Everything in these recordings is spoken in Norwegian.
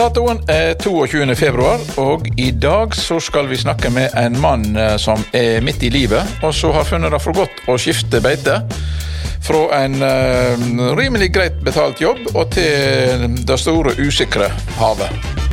Datoen er 22. februar, og i dag så skal vi snakke med en mann eh, som er midt i livet, og som har funnet det for godt å skifte beite. Fra en uh, rimelig greit betalt jobb og til det store, usikre havet.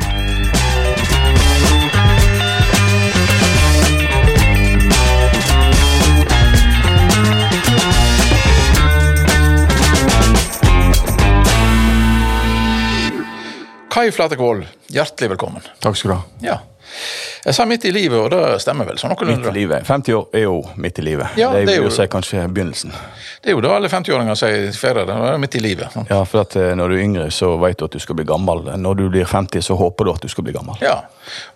Kai Flatekvold, hjertelig velkommen. Takk skal du ha. Ja. Jeg sa midt i livet, og det stemmer vel? sånn Midt i livet. 50 år er jo midt i livet. Ja, det er, det er jo- si kanskje begynnelsen. Det er jo det alle 50-åringer sier ferie. Det midt i livet. Sant? Ja, for at eh, Når du er yngre, så vet du at du skal bli gammel. Når du blir 50, så håper du at du skal bli gammel. Ja.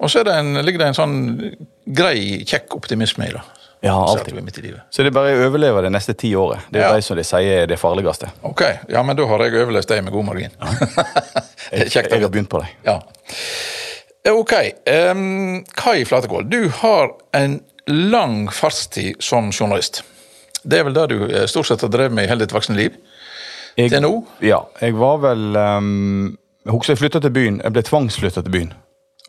Og så er det en, ligger det en sånn grei, kjekk optimisme i det. Ja, alltid. Så det er bare å overleve det neste ti året. Det er Ja. de som de sier er det farligste. Ok, ja, men da har jeg overlevd deg med god margin. Jeg, Kjekt at jeg har begynt på det. Ja. Eh, Ok. Um, Kai Flatekål, du har en lang fartstid som journalist. Det er vel det du eh, stort sett har drevet med i hele ditt voksne liv? Jeg, Til nå? Ja. Jeg var vel um, Jeg husker jeg flytta til byen. Jeg ble tvangsflytta til byen.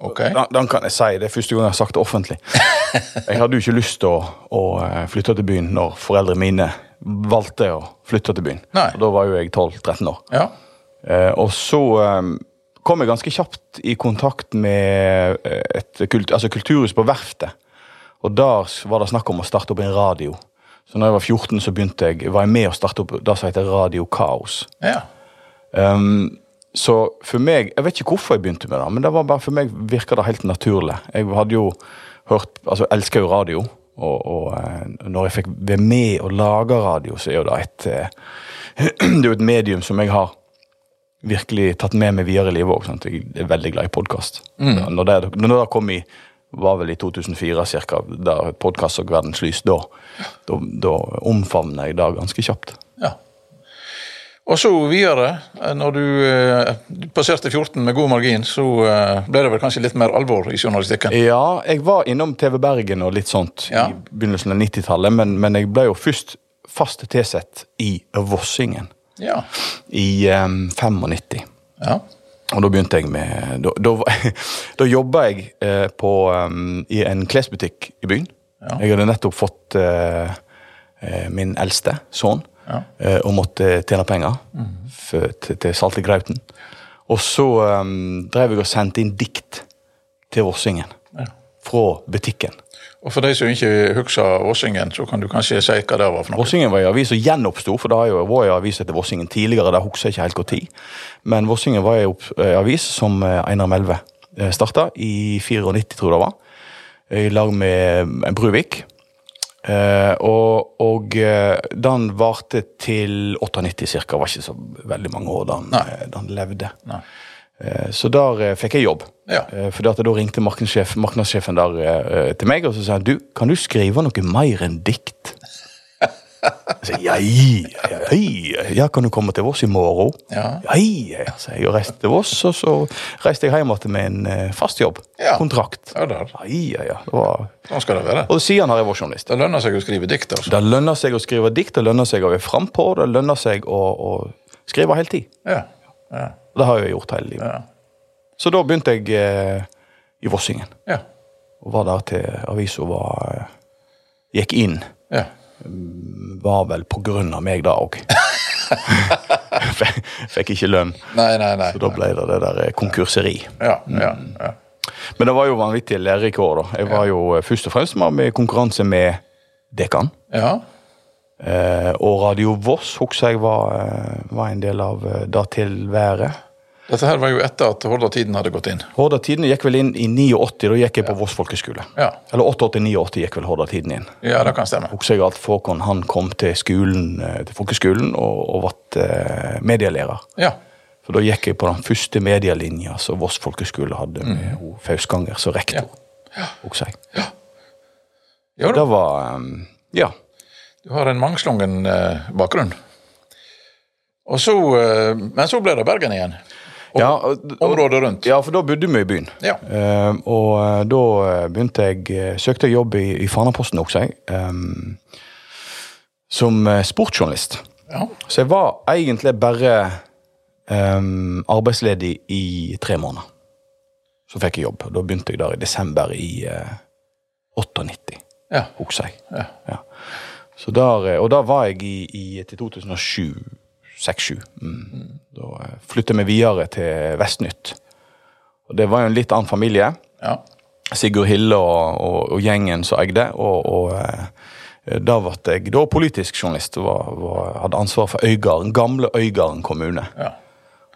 Ok. Den, den kan jeg si. Det er første gang jeg har sagt det offentlig. Jeg hadde jo ikke lyst til å, å eh, flytte til byen når foreldrene mine valgte å flytte til byen. Nei. Og da var jo jeg 12-13 år. Ja. Eh, og så eh, kom jeg ganske kjapt i kontakt med eh, et kult, altså kulturhus på Verftet. Og der var det snakk om å starte opp en radio. Så når jeg var 14, så begynte jeg, var jeg med å starte opp det som heter Radio Kaos. ja. Um, så for meg Jeg vet ikke hvorfor jeg begynte med det, men det var bare for meg virka det helt naturlig. Jeg hadde jo hørt Altså, elska jo radio, og, og eh, når jeg fikk være med og lage radio, så er jo det et Det er jo et medium som jeg har virkelig tatt med meg videre i livet òg. Jeg er veldig glad i podkast. Når, det, når det kom i var vel i 2004 cirka, da podkast og verdens lys, da, da, da omfavner jeg det ganske kjapt. ja. Og så videre, eh, når du du passerte 14 med god margin, så eh, ble det vel kanskje litt mer alvor i journalistikken? Ja, jeg var innom TV Bergen og litt sånt Ja. i begynnelsen av 90-tallet, men, men jeg ble jo først fast tilsett i Vossingen Ja. i um, 95. ja. Og da begynte jeg med Da, da, da jobba jeg eh, på, um, i en klesbutikk i byen. Ja. Jeg hadde nettopp fått eh, eh, min eldste sønn Ja. eh, og måtte tjene penger for, til, til Salte Grauten. Og så um, drev jeg og sendte inn dikt til Vossingen Ja. fra butikken. Og for de som ikke husker Vossingen, så kan du kanskje si hva det var for noe? Vossingen var i avis som gjenoppsto, for det har jo vært i avis etter Vossingen tidligere. Det husker jeg ikke helt tid. Men Vossingen var i eh, avis som eh, Einar Melve eh, starta i 94, tror jeg det var. I lag med Bruvik. Og og den varte til 98 cirka. Var ikke så veldig mange år den han levde. Nei. Eh, Så der eh, fikk jeg jobb. Ja. For da ringte markedssjef, markedssjefen der eh, til meg og så sa han, du, kan du skrive noe mer enn dikt? Jeg sa, ja, ja, kan du komme til Voss i morgen? Ja. Ja, sa jeg og reiste til Voss, og så reiste jeg hjem igjen med en eh, fast jobb. Ja. Kontrakt. Ja, der. Ja, ja, ja. Det var... Sånn skal det være. Og siden har jeg vært journalist. Det lønner seg å skrive dikt, altså. Det lønner seg å skrive dikt, det lønner seg å være frampå, det lønner seg å, å skrive hele tid. Ja. Ja. Det har jeg gjort hele livet. Ja. Så da begynte jeg eh, i Vossingen. Ja. Og var der til avisa var eh, Gikk inn. ja. Var vel på grunn av meg, da òg. Fikk ikke lønn. Nei, nei, nei. Så da ble det det der eh, konkurseri. Ja, ja, ja. Men det var jo vanvittige lærerike år, da. Jeg var jo eh, først og fremst med i konkurranse med Dekan. ja. Eh, og Radio Voss husker jeg var, eh, var en del av eh, det tilværet. Dette her var jo etter at Horda-tiden hadde gått inn. Horda-tiden gikk vel inn i 89, da gikk jeg på Voss folkeskole. Ja. Eller 88-89 gikk vel Horda-tiden inn. Ja, det kan stemme. husker jeg at Fåkon han kom til skolen, til folkeskolen og, og ble eh, medielærer. Ja. For da gikk jeg på den første medielinja som Voss folkeskole hadde med mm. Fausganger som rektor. Ja. husker jeg. Jo da, Det var um, Ja. Du har en mangslungen eh, bakgrunn. Og så, eh, men så ble det Bergen igjen. Og, ja og, Området rundt. ja, for da bodde vi i byen. Ja. Eh, og da begynte jeg Søkte jeg jobb i, i Fanaposten, også, jeg. em, som sportsjournalist. Ja. Så jeg var egentlig bare em, arbeidsledig i tre måneder. så fikk jeg jobb. Da begynte jeg der i desember i eh, 98, Ja. husker jeg. ja. Ja. Så der, eh, og da var jeg i, i til 2007. 6-7. Mm. Da flytta flyttet vi videre til Vestnytt. Og det var jo en litt annen familie. ja. Sigurd Hille og, og, og gjengen som eide. Og, og eh, da ble jeg da politisk journalist og hadde ansvar for Øygarden, gamle Øygarden kommune. ja.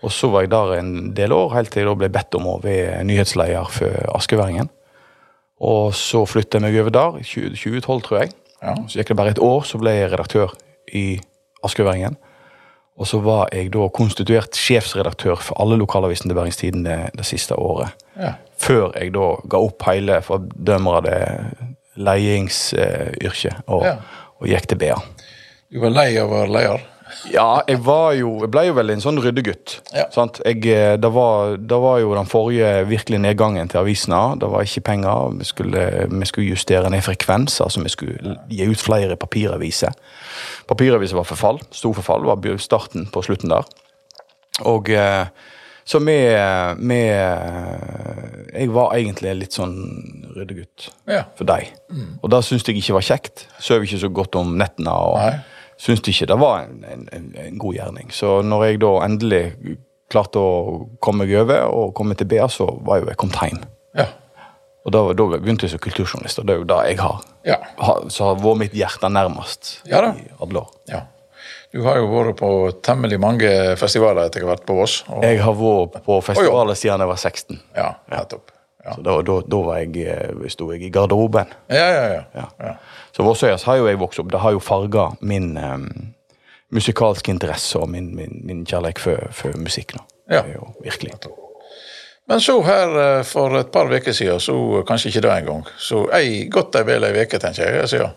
Og så var jeg der en del år, helt til jeg da ble bedt om å være nyhetsleder for Askeværingen. Og så flyttet jeg meg over der, i 2012 tror jeg. Ja. Så gikk det bare et år, så ble jeg redaktør i Askeværingen. Og så var jeg da konstituert sjefsredaktør for alle lokalavisene til Bergens Tidende det, det siste året. ja. Før jeg da ga opp hele fordømmer det eh, og, Ja. og gikk til BA. Du var lei av å være leder? Ja, jeg var jo Jeg ble jo veldig en sånn ryddegutt. Ja. Sant? Jeg, eh, det, var, det var jo den forrige virkelig nedgangen til avisene. Det var ikke penger. Vi skulle, vi skulle justere ned frekvens, altså vi skulle gi ut flere papiraviser. Papiraviser var forfall. Stor forfall. var starten på slutten der. Og eh, så vi, vi Jeg var egentlig litt sånn ryddegutt Ja. for deg. Og det syntes jeg ikke var kjekt. Sov ikke så godt om nettene. og Nei. Syntes ikke det var en, en, en, god gjerning. Så når jeg da endelig klarte å komme meg over og komme til BA, så var jo jeg kommet hjem. Ja. Og da, da begynte jeg som kulturjournalist, og det er jo det jeg har. Ja. har så har vært mitt hjerte nærmest Ja i alle år. ja. Du har jo vært på temmelig mange festivaler etter hvert på Voss. Og, Jeg har vært på festivaler siden jeg var 16. ja, nettopp. Ja. Så da, da, da var jeg, eh, sto jeg i garderoben. Ja, ja, ja. Ja. Så Vossøyas har jo jeg vokst opp. Det har jo farga min um, musikalske interesse og min, min, min kjærlighet for, for musikk. nå. Ja. Det er jo virkelig. Men så her eh, for et par uker siden, så kanskje ikke det engang, så ei, godt ei vel ei uke, tenker jeg, siden,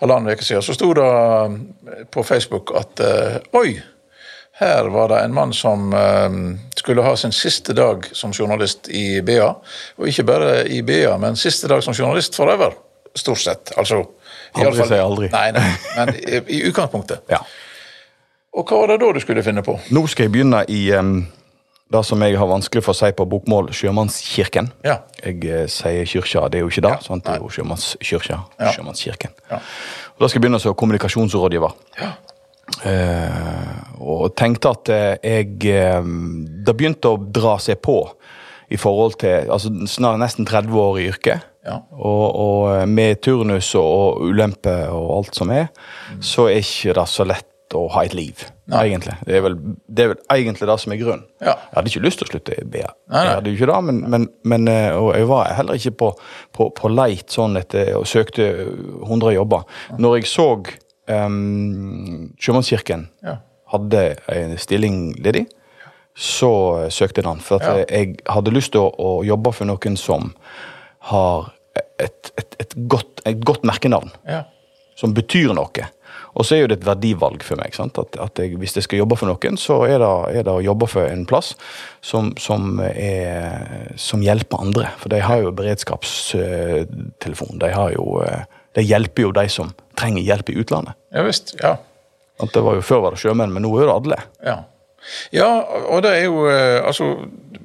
halvannen uke siden, så sto det eh, på Facebook at eh, oi, her var det en mann som eh, skulle ha sin siste dag som journalist i BA. Og ikke bare i BA, men siste dag som journalist forever. Stort sett. Altså i Aldri fall- si aldri. Nei, nei, men i, i utgangspunktet. Ja. Og hva var det da du skulle finne på? Nå skal jeg begynne i um, det som jeg har vanskelig for å si på bokmål, Sjømannskirken. Ja. Jeg uh, sier kyrkja, det er jo ikke det. Ja, sant? Det er jo sjømannskirka. Ja. Sjømannskirken. Ja. Og Da skal jeg begynne som kommunikasjonsrådgiver. Ja. Uh, og tenkte at uh, jeg eh, Det begynte å dra seg på i forhold til altså snart nesten 30 år i yrket. Ja. Og, og eh, med turnus og, ulemper og alt som er, så er ikke det så lett å ha et liv, Nei. egentlig. Det er, vel, det er vel egentlig det som er grunnen. Ja. Jeg hadde ikke lyst til å slutte i BA. Jeg hadde jo ikke det, men, men, men eh, og jeg var heller ikke på, på, på leit sånn etter og søkte 100 jobber. Når jeg så um, Sjømannskirken Ja. hadde en stilling ledig, så eh, søkte jeg den. For at Ja. jeg hadde lyst til å, å jobbe for noen som har et, et, et, godt, et godt merkenavn Ja. som betyr noe. Og så er jo det et verdivalg for meg. sant? At, at jeg, Hvis jeg skal jobbe for noen, så er det, er det å jobbe for en plass som, som, er, som hjelper andre. For de har jo beredskapstelefon. De, har jo, de hjelper jo de som trenger hjelp i utlandet. Ja visst. Ja. At det var jo Før var det sjømenn, men nå er det alle. Ja. Ja, og det er jo eh, Altså,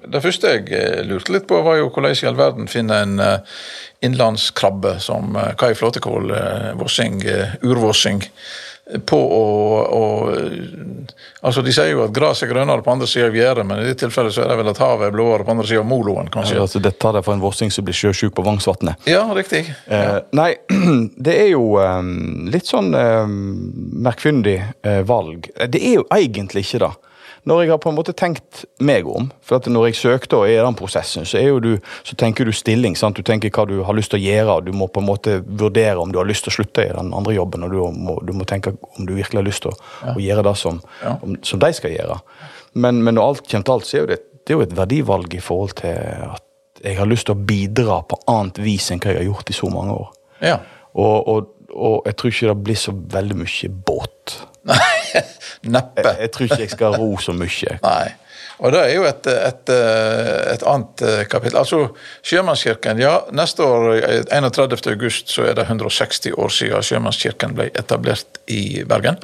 det første jeg eh, lurte litt på, var jo hvordan i all verden finner en eh, innlandskrabbe som Kai Flåtekål, vossing, urvossing, på å, å Altså, de sier jo at gresset er grønnere på andre sida av gjerdet, men i dette tilfellet så er det vel at havet er blåere på andre sida av moloen, kanskje. Altså, dette er for en vossing som blir sjøsjuk på Vangsvatnet. Ja, riktig. Eh, nei, det er jo um, litt sånn um, merkfyndig uh, valg. Det er jo egentlig ikke det. Når jeg har på en måte tenkt meg om, for når jeg søkte og er i den prosessen, så, du, så tenker du stilling. sant? Du tenker hva du har lyst til å gjøre, og du må på en måte vurdere om du har lyst til å slutte i den andre jobben, og du må, du må tenke om du virkelig har lyst til å, å gjøre det som, Ja. om, som de skal gjøre. Men, men når alt kommer til alt, så er det, det er jo et verdivalg i forhold til at jeg har lyst til å bidra på annet vis enn hva jeg har gjort i så mange år. Ja. Og, og, og jeg tror ikke det blir så veldig mye båt. Neppe. Jeg, jeg tror ikke jeg skal ro så mye. Nei. Og det er jo et, et, et annet eh, kapittel. Altså, Sjømannskirken, ja, neste år, eh, 31. august, så er det 160 år siden Sjømannskirken ble etablert i Bergen.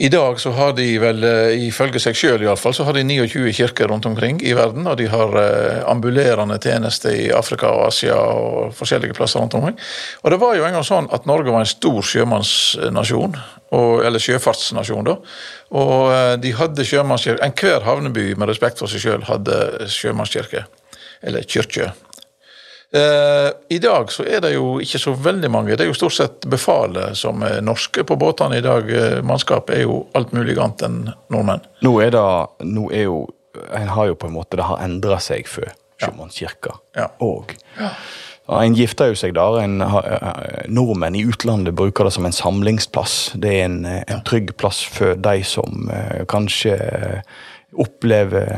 I dag så har de vel, eh, ifølge seg sjøl iallfall, så har de 29 kirker rundt omkring i verden. Og de har eh, ambulerende tjenester i Afrika og Asia og forskjellige plasser rundt omkring. Og det var jo en gang sånn at Norge var en stor sjømannsnasjon, og, eller sjøfartsnasjon, da. Og eh, de hadde sjømannskirke. Enhver havneby med respekt for seg sjøl hadde sjømannskirke. Eller kyrkje. Eh, I dag så er det jo ikke så veldig mange. Det er jo stort sett befalet som er norske på båtene i dag. Eh, Mannskapet er jo alt mulig annet enn nordmenn. Nå er det nå er jo, En har jo på en måte Det har endra seg før sjømannskirka Ja. òg. En gifter jo seg der. En, nordmenn i utlandet bruker det som en samlingsplass. Det er en, eh, en trygg plass for de som eh, kanskje eh, opplever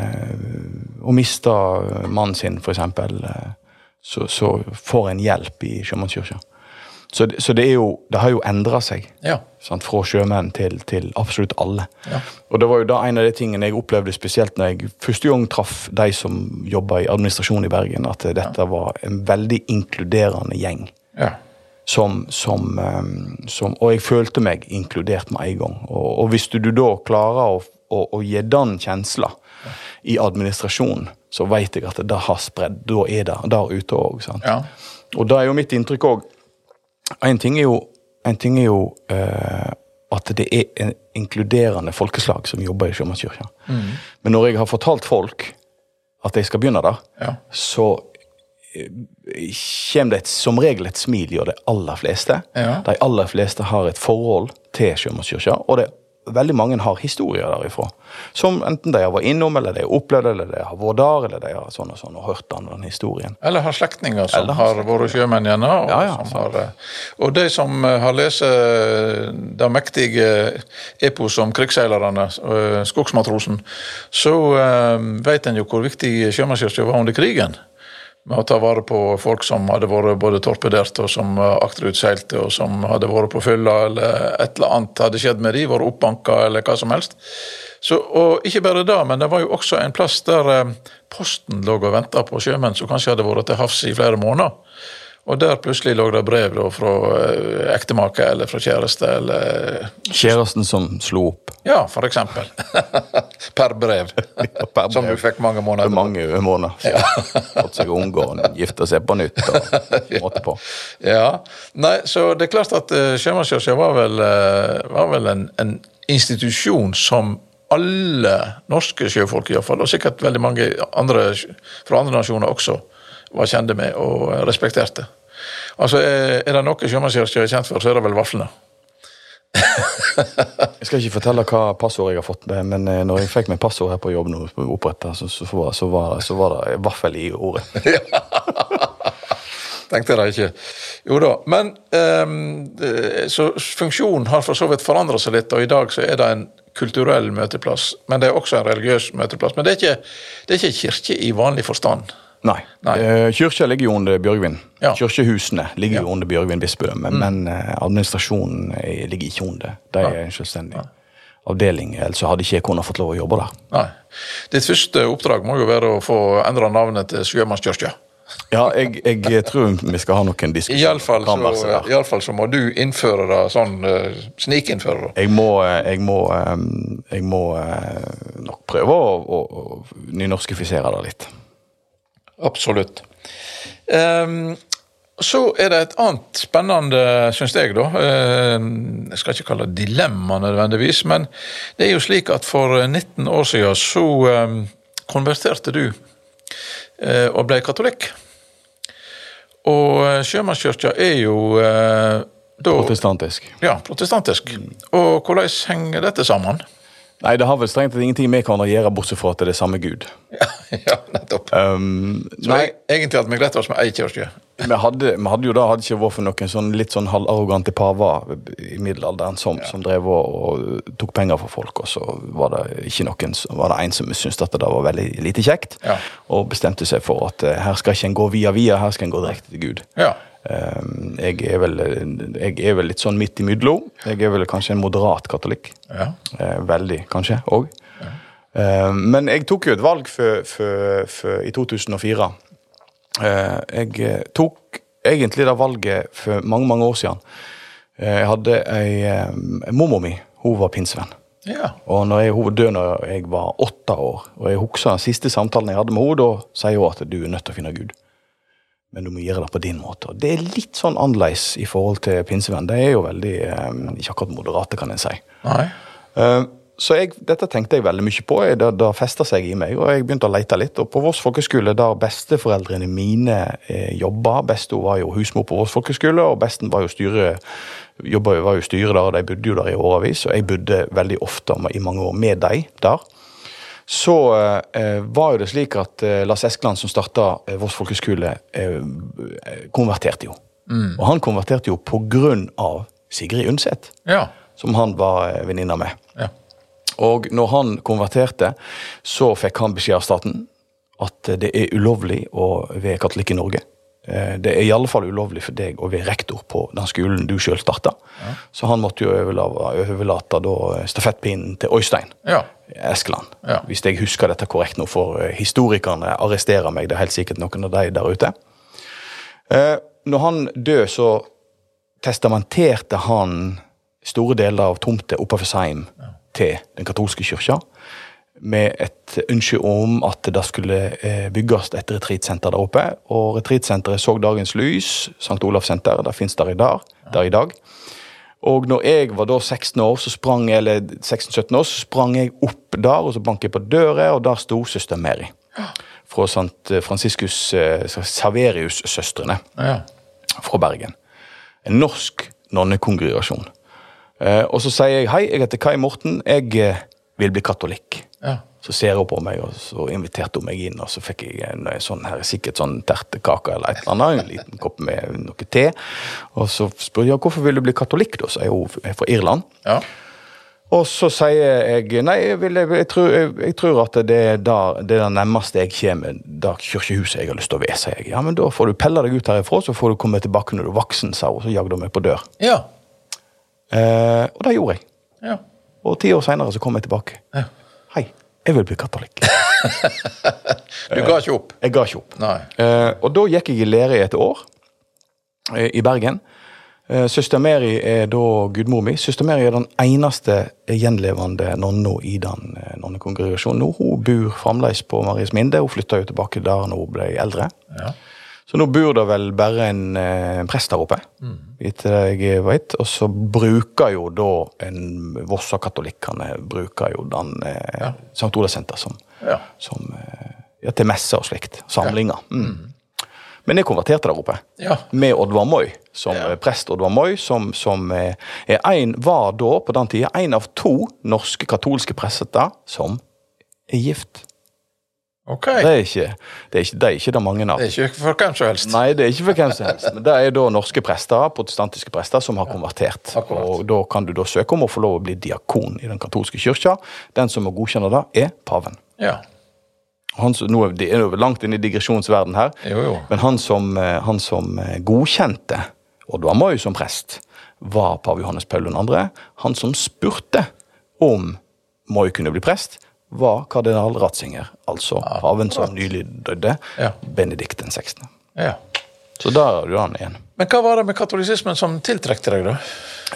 å miste mannen sin, f.eks. Så, så får en hjelp i sjømannskirka. Så, det- så det, jo, det har jo endra seg Ja. sant, fra sjømenn til, til absolutt alle. Ja. Og det var jo da en av de tingene jeg opplevde spesielt når jeg første gang traff de som jobba i administrasjon i Bergen, at dette var en veldig inkluderende gjeng. ja. Som, som, ehm, som, og jeg følte meg inkludert med en gang. Og, og hvis du, du da klarer å, å, å gi den kjensla i administrasjonen, så vet jeg at det har spredd. Da er det der ute òg. Ja. Og da er jo mitt inntrykk òg En ting er jo, en ting er jo eh, at det er en inkluderende folkeslag som jobber i Sjømannskirka. Men når jeg har fortalt folk at jeg skal begynne der, Ja. så eh, kommer det som regel et smil hos de aller fleste. Ja. De aller fleste har et forhold til Sjømannskirka, og det, veldig mange har historier derifra. Som enten de har vært innom, eller de har opplevd eller de har vært der, eller de har sånn og sånn og hørt den, den historien. Eller har slektninger som Eller har har vært sjømenn gjennom. Og, Ja, ja, som har, eh, og de som eh, har lest eh, det mektige epos om krigsseilerne, Skogsmatrosen, så vet en jo hvor viktig sjømannskirka var under krigen. Med å ta vare på folk som hadde vært både torpedert og som akterutseilte, og som hadde vært på fylla eller et eller annet hadde skjedd med de, vært oppbanka eller hva som helst. Så, og ikke bare det, men det var jo også en plass der eh, posten lå og venta på sjømenn som kanskje hadde vært til havs i flere måneder. Og der plutselig lå det brev da, fra eh, ektemake eller fra kjæreste eller Kjæresten som slo opp. Ja, for eksempel. per brev. per Som du fikk mange måneder Mange måneder. Fått seg unge og gifta seg på nytt. og måtte på. Ja, nei, så det er klart at uh, Sjømannskirka var vel, uh, var vel en, en institusjon som alle norske sjøfolk, i hvert fall, og sikkert veldig mange andre fra andre nasjoner også, var kjente med og respekterte. Altså, Er det noe Sjømannskirka er kjent for, så er det vel vaflene. Jeg skal ikke fortelle hva passord jeg har fått, med, men eh, når jeg fikk meg passord her på jobb nå, oppretta, så, så, var- så, var, så var det vaffel i ordet. Tenkte jeg ikke. Jo da. Men um, så funksjonen har for så vidt forandra seg litt, og i dag så er det en kulturell møteplass. Men det er også en religiøs møteplass. Men det er ikke, det er ikke kirke i vanlig forstand. Nei. Nei. Eh, Kyrkja ligger jo under Bjørgvin. Ja. Kirkehusene ligger Ja. jo under Bjørgvin bispedømme, men, men eh, administrasjonen er- ligger ikke under. De er en selvstendig avdeling, ellers hadde ikke jeg kunnet fått lov å jobbe der. Nei. Ditt første oppdrag må jo være å få endra navnet til Sjømannskirka. Ja, jeg, jeg tror vi skal ha noen diskusjoner. Iallfall så, i alle fall så må du innføre det sånn uh, snikinnføre det. Jeg må, eh, jeg må, eh, jeg må eh, nok prøve å, å, å nynorskifisere det litt. Absolutt. Um, så er det et annet spennende, syns jeg, da. Ehm, jeg skal ikke kalle det dilemma nødvendigvis, men det er jo slik at for 19 år siden så ehm, konverterte du eh, og ble katolikk. Og eh, Sjømannskirka er jo eh, da Protestantisk. ja, protestantisk. Og hvordan henger dette sammen? Nei, det har vel strengt tatt ingenting med hverandre å gjøre, bortsett fra at det er samme gud. Ja, ja nettopp. Um, Så nei, egentlig hadde vi gledet oss med ei kirke. vi hadde, vi hadde jo da hadde ikke vært for noen sånn litt sånn halvarrogante paver i middelalderen som, som drev og, og tok penger fra folk, og så var det ikke noen var det en som syntes at det var veldig lite kjekt, Ja. og bestemte seg for at eh, her skal ikke en gå via via, her skal en gå direkte til Gud. Ja. Um, jeg, er vel, jeg er vel litt sånn midt imellom. Jeg er vel kanskje en moderat katolikk. ja. Eh, veldig, kanskje, òg. Ja. men jeg tok jo et valg for, for, for, i 2004. Eh, jeg eh, tok egentlig det valget for mange mange år siden. Eh, jeg hadde ei eh, Mormor mi hun var pinsevenn. Ja. Og når jeg, hun døde når jeg var åtte år, og jeg husker den siste samtalen jeg hadde med henne, da sier hun at du er nødt til å finne Gud. Men du må gjøre det på din måte. Det er litt sånn annerledes i forhold til pinsevenn. De er jo veldig eh, ikke akkurat moderate, kan en si. Nei. Eh, så jeg, dette tenkte jeg veldig mye på. Det, det festa seg i meg, og jeg begynte å lete litt. Og på Voss folkeskole, der besteforeldrene mine eh, jobba Besto var jo husmor på Voss folkeskole, og besten var jo styre jobba var jo styret der, og de bodde jo der i årevis. Og jeg bodde veldig ofte i mange år med dem der. Så eh, var jo det slik at eh, Lars Eskeland, som starta eh, Voss folkeskole, eh, konverterte jo. Og han konverterte jo på grunn av Sigrid Undset, Ja. som han var venninne med. Ja. Og når han konverterte, så fikk han beskjed av staten at det er ulovlig å være katolikk i Norge. Eh, Det er i alle fall ulovlig for deg å være rektor på den skolen du sjøl starta. Så han måtte jo overlate, overlate stafettpinnen til Øystein Ja. Eskeland. Ja. Hvis jeg husker dette korrekt nå, for eh, historikerne arresterer meg. Det er helt sikkert noen av de der ute. Eh, Når han døde, så testamenterte han store deler av tomta oppover Seim til den katolske kirka. Med et ønske om at det skulle eh, bygges et retreatsenter der oppe. Og retreatsenteret så dagens lys. St. Olavs senter. Det fins der. Der i dag. Og når jeg var da 16 år, så sprang jeg, eller 16-17 år, så sprang jeg opp der, og så banket jeg på døra, og der sto søster Mary. Fra St. Franciscus eh, Saverius-søstrene Ja. fra Bergen. En norsk nonnekongregasjon. Eh, og så sier jeg hei, jeg heter Kai Morten, jeg eh, vil bli katolikk. Ja. Så ser hun på meg, og så inviterte hun meg inn, og så fikk jeg en, en sånn her, sikkert sånn tertekake eller et eller annet, en liten kopp med noe te. Og så spurte jeg hvorfor vil du bli katolikk, da, så er hun er fra Irland. Ja. Og så sier jeg nei, jeg, vil, jeg, tror, jeg, jeg tror at det er, det er det nærmeste jeg kommer det kirkehuset jeg har lyst til å være, sier jeg. Ja, men da får du pelle deg ut herifra, så får du komme tilbake når du er voksen, sa hun. Så jagde hun meg på dør. Ja. Eh, og det gjorde jeg. Ja. Og ti år seinere så kom jeg tilbake. Ja. Hei, jeg vil bli katolikk. Du ga ikke opp? Jeg ga ikke opp. Eh, og da gikk jeg i lære i et år eh, i Bergen. Eh, Søster Mary er da gudmor mi. Søster Mary er den eneste gjenlevende nonna i den eh, nonnekongregasjonen. Hun bor fremdeles på Maries Minde. Hun flytta jo tilbake der når hun ble eldre. Ja. Så nå bor det vel bare en, eh, en prest der oppe, etter det jeg veit. Og så bruker jo da en Vossa-katolikkene bruker jo den eh, St. Olavs senter som, Ja. som eh, ja, til messer og slikt. Samlinger. Mm. Men jeg konverterte der oppe. Ja. Med Oddvar Moi, som Ja. eh, prest Oddvar Moi, som, som er en, var da på den tida en av to norske katolske prester som er gift. Ok. Det er ikke det er ikke, det er ikke det mange av. Det er ikke for hvem som helst. Nei, det er ikke for hvem som helst. Men det er da norske prester, protestantiske prester, som har konvertert. akkurat. Og da kan du da søke om å få lov å bli diakon i den katolske kirka. Den som må godkjenne det, er paven. Ja. Han, nå er er langt inn i digresjonsverden her, Jo, jo. men han som, eh, han som eh, godkjente Oddvar Moi som prest, var pave Johannes Paul 2. Han som spurte om Moi kunne bli prest, var kardinal Ratzinger, altså paven som nylig døde, Ja. Benedikt den 16. Ja. Så der er du han igjen. Men hva var det med katolisismen som tiltrekte deg, da?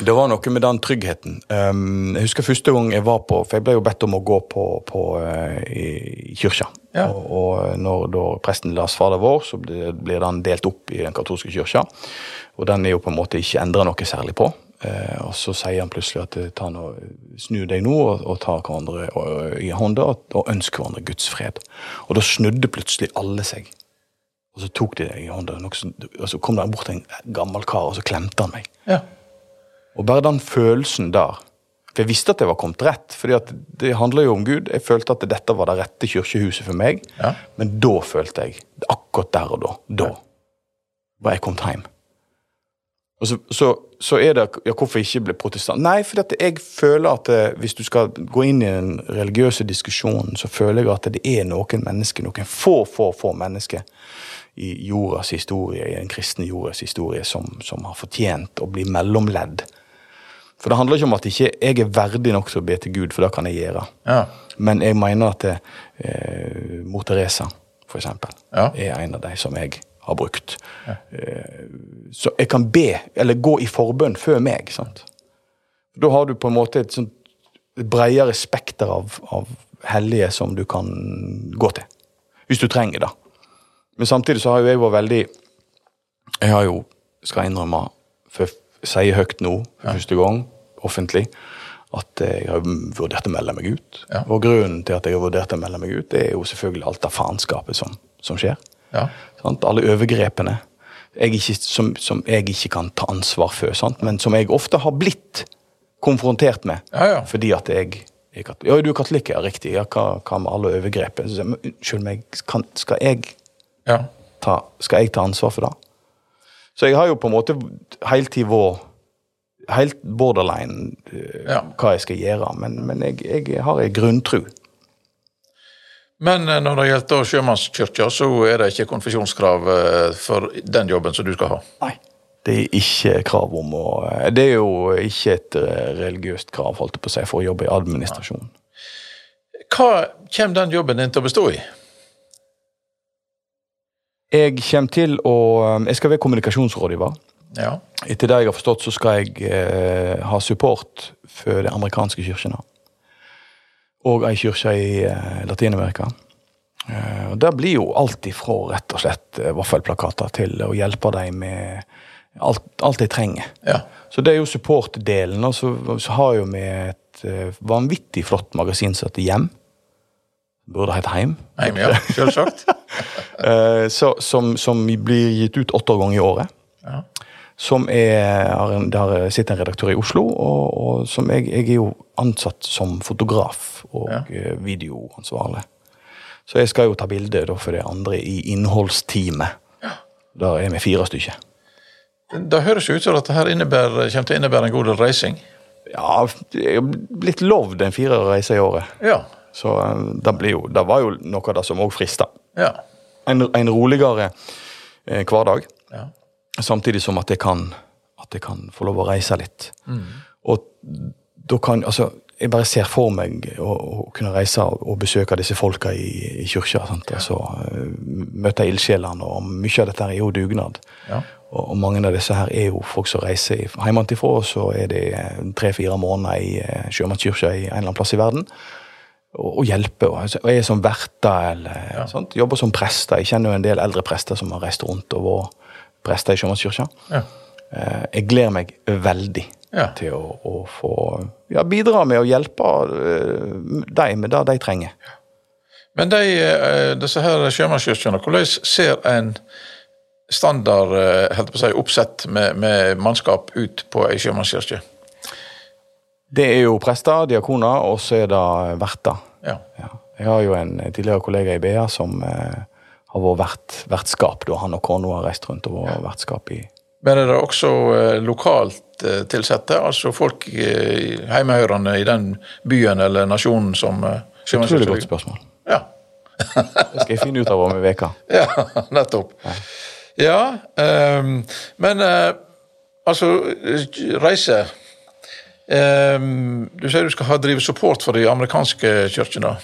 Det var noe med den tryggheten. Um, jeg husker første gang jeg var på For jeg ble jo bedt om å gå på, på uh, i, kirka. Ja. Og, og når da presten las Fader vår, så blir, den delt opp i den katolske kyrkja. Og den er jo på en måte ikke endra noe særlig på. Eh, og så sier han plutselig at eh, ta nå, snu deg nå og, og ta hverandre og, i hånda og, og ønsk hverandre Guds fred. Og da snudde plutselig alle seg. Og så tok de deg i hånda, som- og så kom det bort en gammel kar, og så klemte han meg. Ja. Og bare den følelsen der For jeg visste at jeg var kommet rett, fordi det handler jo om Gud. Jeg følte at dette var det rette kirkehuset for meg. Ja. Men da følte jeg, akkurat der og da, da var jeg kommet hjem. Og så, så, så er det ja, Hvorfor ikke bli protestant? Nei, for at jeg føler at det, hvis du skal gå inn i den religiøse diskusjonen, så føler jeg at det er noen mennesker, noen få, få, få mennesker i jordas historie, i den kristne jordas historie, som, som har fortjent å bli mellomledd. For det handler ikke om at ikke jeg er verdig nok til å be til Gud, for det kan jeg gjøre. Ja. Men jeg mener at det, eh, Mor Teresa, for eksempel, Ja. er en av de som jeg har brukt. Eh, så jeg kan be, eller gå i forbønn før meg. sant? Da har du på en måte et sånt bredere spekter av, av hellige som du kan gå til. Hvis du trenger det. Men samtidig så har jo jeg vært veldig Jeg har jo, skal jeg innrømme, for jeg sier høyt nå for første gang offentlig at jeg har vurdert å melde meg ut. Ja. Og grunnen til at jeg har vurdert å melde meg ut, det er jo selvfølgelig alt det faenskapet som, som skjer. Ja. Alle overgrepene jeg ikke, som, som jeg ikke kan ta ansvar for, sant? men som jeg ofte har blitt konfrontert med. Ja, ja. Fordi at jeg katolikk. Ja, du er katolikk, ja, riktig. Ja, hva, hva med alle overgrepene? Jeg, Unnskyld meg, kan, skal, jeg ja. ta, skal jeg ta ansvar for det? Så jeg har jo på en måte hele i vært helt borderline eh, hva jeg skal gjøre, men, men jeg, jeg har en grunntru. Men eh, når det gjelder sjømannskirka, så er det ikke konfesjonskrav eh, for den jobben som du skal ha. Nei. Det er ikke krav om å Det er jo ikke et eh, religiøst krav holdt jeg på å si, for å jobbe i administrasjon. Hva kommer den jobben din til å bestå i? Jeg kommer til å Jeg skal være kommunikasjonsrådgiver. Ja. Etter det jeg har forstått, så skal jeg eh, ha support for de amerikanske kirkene. Og ei kirke i eh, Latin-Amerika. Eh, og Det blir jo alt ifra rett og slett eh, vaffelplakater til å hjelpe dem med alt, alt de trenger. ja. Så det er jo support-delen. Og så, så har jo vi et vanvittig flott magasin som heter Hjem. Burde hete Heim. Heim, ja. Selvsagt. Som, som blir gitt ut åtte ganger i året. Som er, Der sitter en redaktør i Oslo, og, og som jeg, jeg er jo ansatt som fotograf og Ja. eh, videoansvarlig. Så jeg skal jo ta bilde for de andre i innholdsteamet. Ja. Der er vi fire stykker. Det høres jo ut som at dette innebærer, kommer til å innebære en god del reising. Ja, jeg er blitt lovd en fire reiser i året. Ja. Så eh, det, jo, det var jo noe av det som òg frista. Ja. En, en roligere eh, hverdag, ja. Samtidig som at jeg kan, at jeg kan få lov å reise litt. Og da kan Altså, jeg bare ser for meg å, å kunne reise og, besøke disse folka i, i kirka. sant? Altså, eh, møte ildsjelene, og mye av dette er jo dugnad. Ja. Og, og mange av disse her er jo folk som reiser hjemmefra, og så er det tre-fire måneder i eh, sjømannskirka i en eller annen plass i verden. Og, og hjelper. Og, altså, jeg er som verter eller sant? jobber som prester. Jeg kjenner jo en del eldre prester som har reist rundt og vært prester i sjømannskirka. Ja. Eh, Jeg gleder meg veldig Ja. til å, å få ja, bidra med å hjelpe eh, dem med det de trenger. Men de, eh, disse her sjømannskirkene, hvordan ser en standard helt på å si, oppsett med, med mannskap ut på ei sjømannskirke? Det er jo prester, diakoner, og så er det verter. Ja. Ja. Jeg har jo en tidligere kollega i BA som eh, har vært vert, vertskap. Da han og kona har reist rundt og vært vertskap i Men er det også eh, lokalt eh, tilsatte, altså folk eh, hjemmehørende i den byen eller nasjonen som eh, Utrolig sjømannskirka godt spørsmål. Ja. Det skal jeg finne ut av om ei uke. Ja, nettopp. Ja, um, men uh, altså Reise um, Du sier du skal ha drive support for de amerikanske kirkene.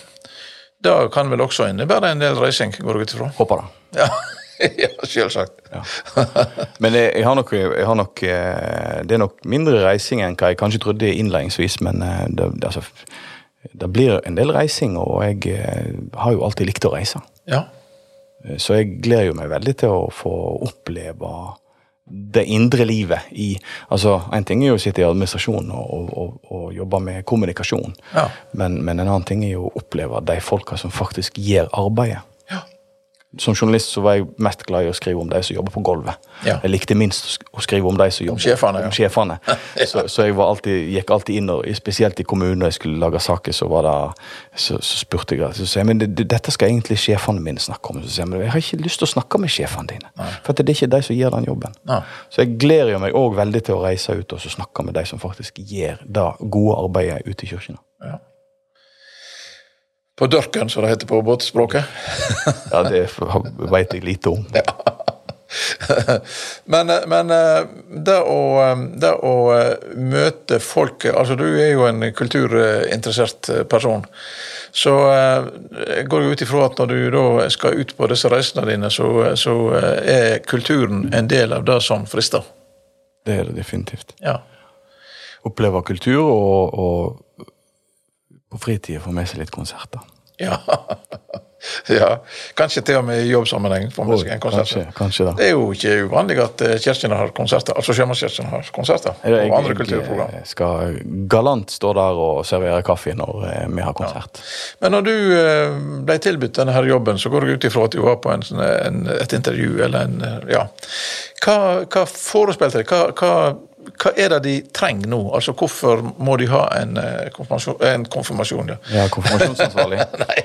Det kan vel også innebære en del reising, går jeg ut ifra? Håper det. Ja, ja selvsagt. Men jeg, jeg har nok, jeg har nok eh, Det er nok mindre reising enn hva jeg kanskje trodde innledningsvis, men eh, det, det, altså, det blir en del reising, og jeg eh, har jo alltid likt å reise. Ja. Så jeg gleder jo meg veldig til å få oppleve det indre livet i Altså, en ting er jo å sitte i administrasjon og, og, og, og jobbe med kommunikasjon, Ja. men, men en annen ting er jo å oppleve de folka som faktisk gjør arbeidet. Ja. Som journalist så var jeg mest glad i å skrive om de som jobber på gulvet. Ja. Jeg likte minst å skrive om de som jobber sjefene, ja. om sjefene. Så, så jeg var alltid, gikk alltid inn, og spesielt i kommunen når jeg skulle lage saker, så var det, så, så spurte jeg så jeg, men det, det, dette skal egentlig sjefene mine snakke om. Så sier jeg, men jeg har ikke lyst til å snakke med sjefene dine. Nei. For det er ikke de som gjør den jobben. Nei. Så jeg gleder meg òg veldig til å reise ut og så snakke med de som faktisk gjør det gode arbeidet ute i kirkene. ja. På dørken, som det heter på båtspråket. Ja, det veit jeg lite om. men men eh, det å, eh, det å eh, møte folket Altså, du er jo en kulturinteressert eh, person. Så eh, jeg går jo ut ifra at når du da skal ut på disse reisene dine, så, så eh, er kulturen en del av det som frister. Det er det definitivt. Ja. Oppleve kultur og, og på fritida få med seg litt konserter. Ja. ja. Kanskje til og med i jobbsammenheng. får vi en konsert. Kanskje, kanskje da. Det er jo ikke uvanlig at eh, har konserter, altså Sjømannskirken har konserter. Jeg, og andre kulturprogram. jeg skal galant stå der og servere kaffe når eh, vi har konsert. Men når du eh, ble tilbudt denne her jobben, så går jeg ut ifra at du var på en, sånn, en, et intervju eller en Ja. Hva, hva forespeilte deg? Hva, hva, hva er det de trenger nå? Altså Hvorfor må de ha en eh, konfirmasjon? En konfirmasjon ja. Ja, konfirmasjonsansvarlig. Nei,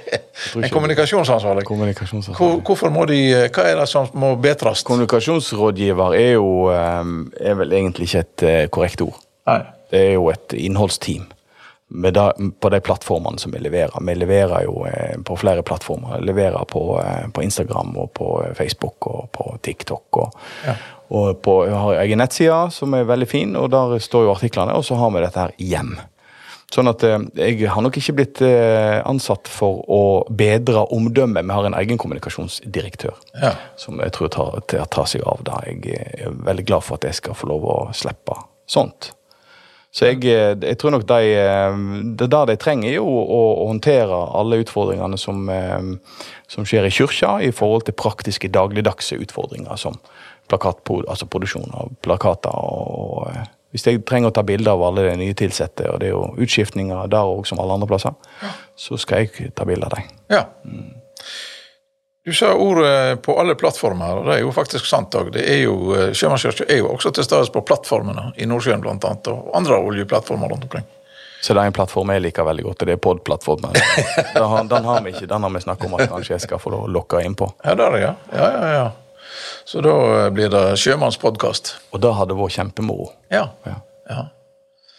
en kommunikasjonsansvarlig. Hvor, Kommunikasjonsansvarlig. hvorfor må de eh, Hva er det som må bedres? Kommunikasjonsrådgiver er jo eh, er vel egentlig ikke et korrekt ord. Nei. Det er jo et innholdsteam da, på de plattformene som vi leverer. Vi leverer jo eh, på flere plattformer. Vi leverer på, eh, på Instagram og på eh, Facebook og på TikTok. Og, Ja. og på, vi har egen nettside som er veldig fin, og der står jo artiklene. Og så har vi dette her hjem. Sånn at eh, jeg har nok ikke blitt eh, ansatt for å bedre omdømmet. Vi har en egen kommunikasjonsdirektør Ja. som jeg tror tar, tar, tar seg av det. Jeg er veldig glad for at jeg skal få lov å slippe sånt. Så jeg, eh, jeg tror nok de, eh, det der de trenger, er jo å, å håndtere alle utfordringene som, eh, som skjer i kyrkja, i forhold til praktiske dagligdagse utfordringer som altså produksjon av plakater. og Hvis jeg trenger å ta bilder av alle de nye tilsatte, og det er jo utskiftninger der òg som alle andre plasser, så skal jeg ta bilde av dem. ja. Du sa ordet på alle plattformer, og det er jo faktisk sant òg. Sjømannskirka er jo også til stede på plattformene i Nordsjøen annet, og andre oljeplattformer rundt omkring. Så det er en plattform jeg liker veldig godt, og det er pod-plattformen. den har vi ikke, den har vi snakket om at kanskje jeg skal få lokka inn på. Ja, der, ja. ja, ja, ja. Så da eh, blir det sjømannspodkast. Og det hadde vært kjempemoro. Ja. Ja. ja.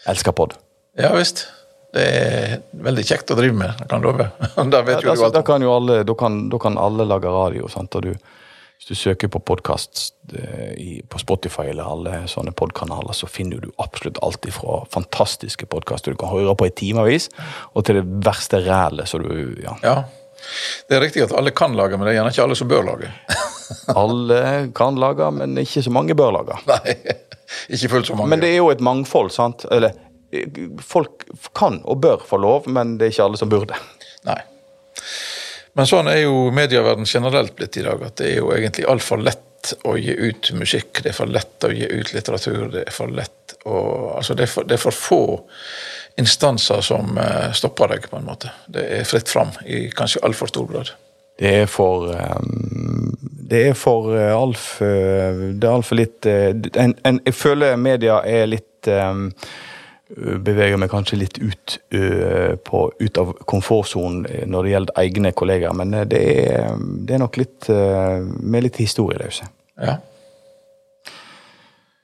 Elsker pod. Ja visst. Det er veldig kjekt å drive med, jeg kan love. da vet jo du altså, alt da kan jo alle, da kan, da kan alle lage radio. Sant? Og du, hvis du søker på podkast på Spotify eller alle sånne podkanaler, så finner du absolutt alt ifra fantastiske podkaster du kan høre på i timevis, og til det verste rælet så du ja. Ja. Det er riktig at alle kan lage, men det er gjerne ikke alle som bør lage. Alle kan lage, men ikke så mange bør lage. Nei, ikke fullt så mange. Men det er jo et mangfold, sant? Eller, eh, folk kan og bør få lov, men det er ikke alle som burde. Nei. Men sånn er jo medieverden generelt blitt i dag, at det er jo egentlig altfor lett å gi ut musikk. Det er for lett å gi ut litteratur. Det er for lett å Altså, det er for, det er for få instanser som eh, stopper deg, på en måte. Det er fritt fram i kanskje altfor stor grad. Det er for ehm, Det er for uh, altfor Det er altfor litt eh, en, en, Jeg føler media er litt ehm, Beveger meg kanskje litt ut, eh, på, ut av komfortsonen når det gjelder egne kollegaer, men eh, det er, det er nok litt eh, Vi er litt historieløse. Ja.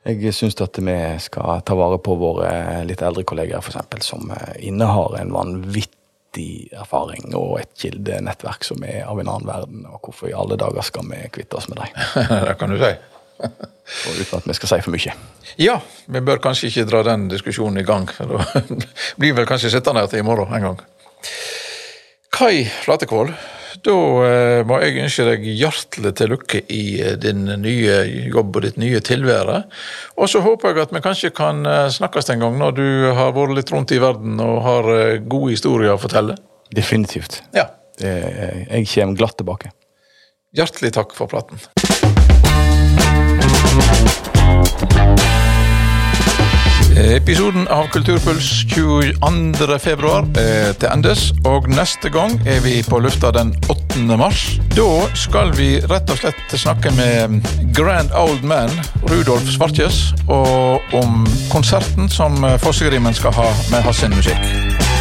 Jeg syns at vi skal ta vare på våre litt eldre kollegaer, eksempel, som eh, innehar en vanvittig erfaring og et kildenettverk som er av en annen verden. Og hvorfor i alle dager skal vi kvitte oss med dem? det kan du si. Og uten at vi skal si for mye. Ja, vi bør kanskje ikke dra den diskusjonen i gang. Da blir vi vel kanskje sittende her til i morgen en gang. Kai Flatekvål, da eh, må jeg ønske deg hjertelig til lykke i eh, din nye jobb og ditt nye tilvære. Og så håper jeg at vi kanskje kan eh, snakkes en gang når du har vært litt rundt i verden og har gode historier å fortelle. Definitivt. Ja. Jeg kommer glatt tilbake. Hjertelig takk for praten. Episoden av Kulturpuls 22. februar er til endes, og neste gang er vi på lufta den 8. mars. Da skal vi rett og slett snakke med Grand Old Man Rudolf Svartjes, og om konserten som Fossegrimen skal ha med hans musikk.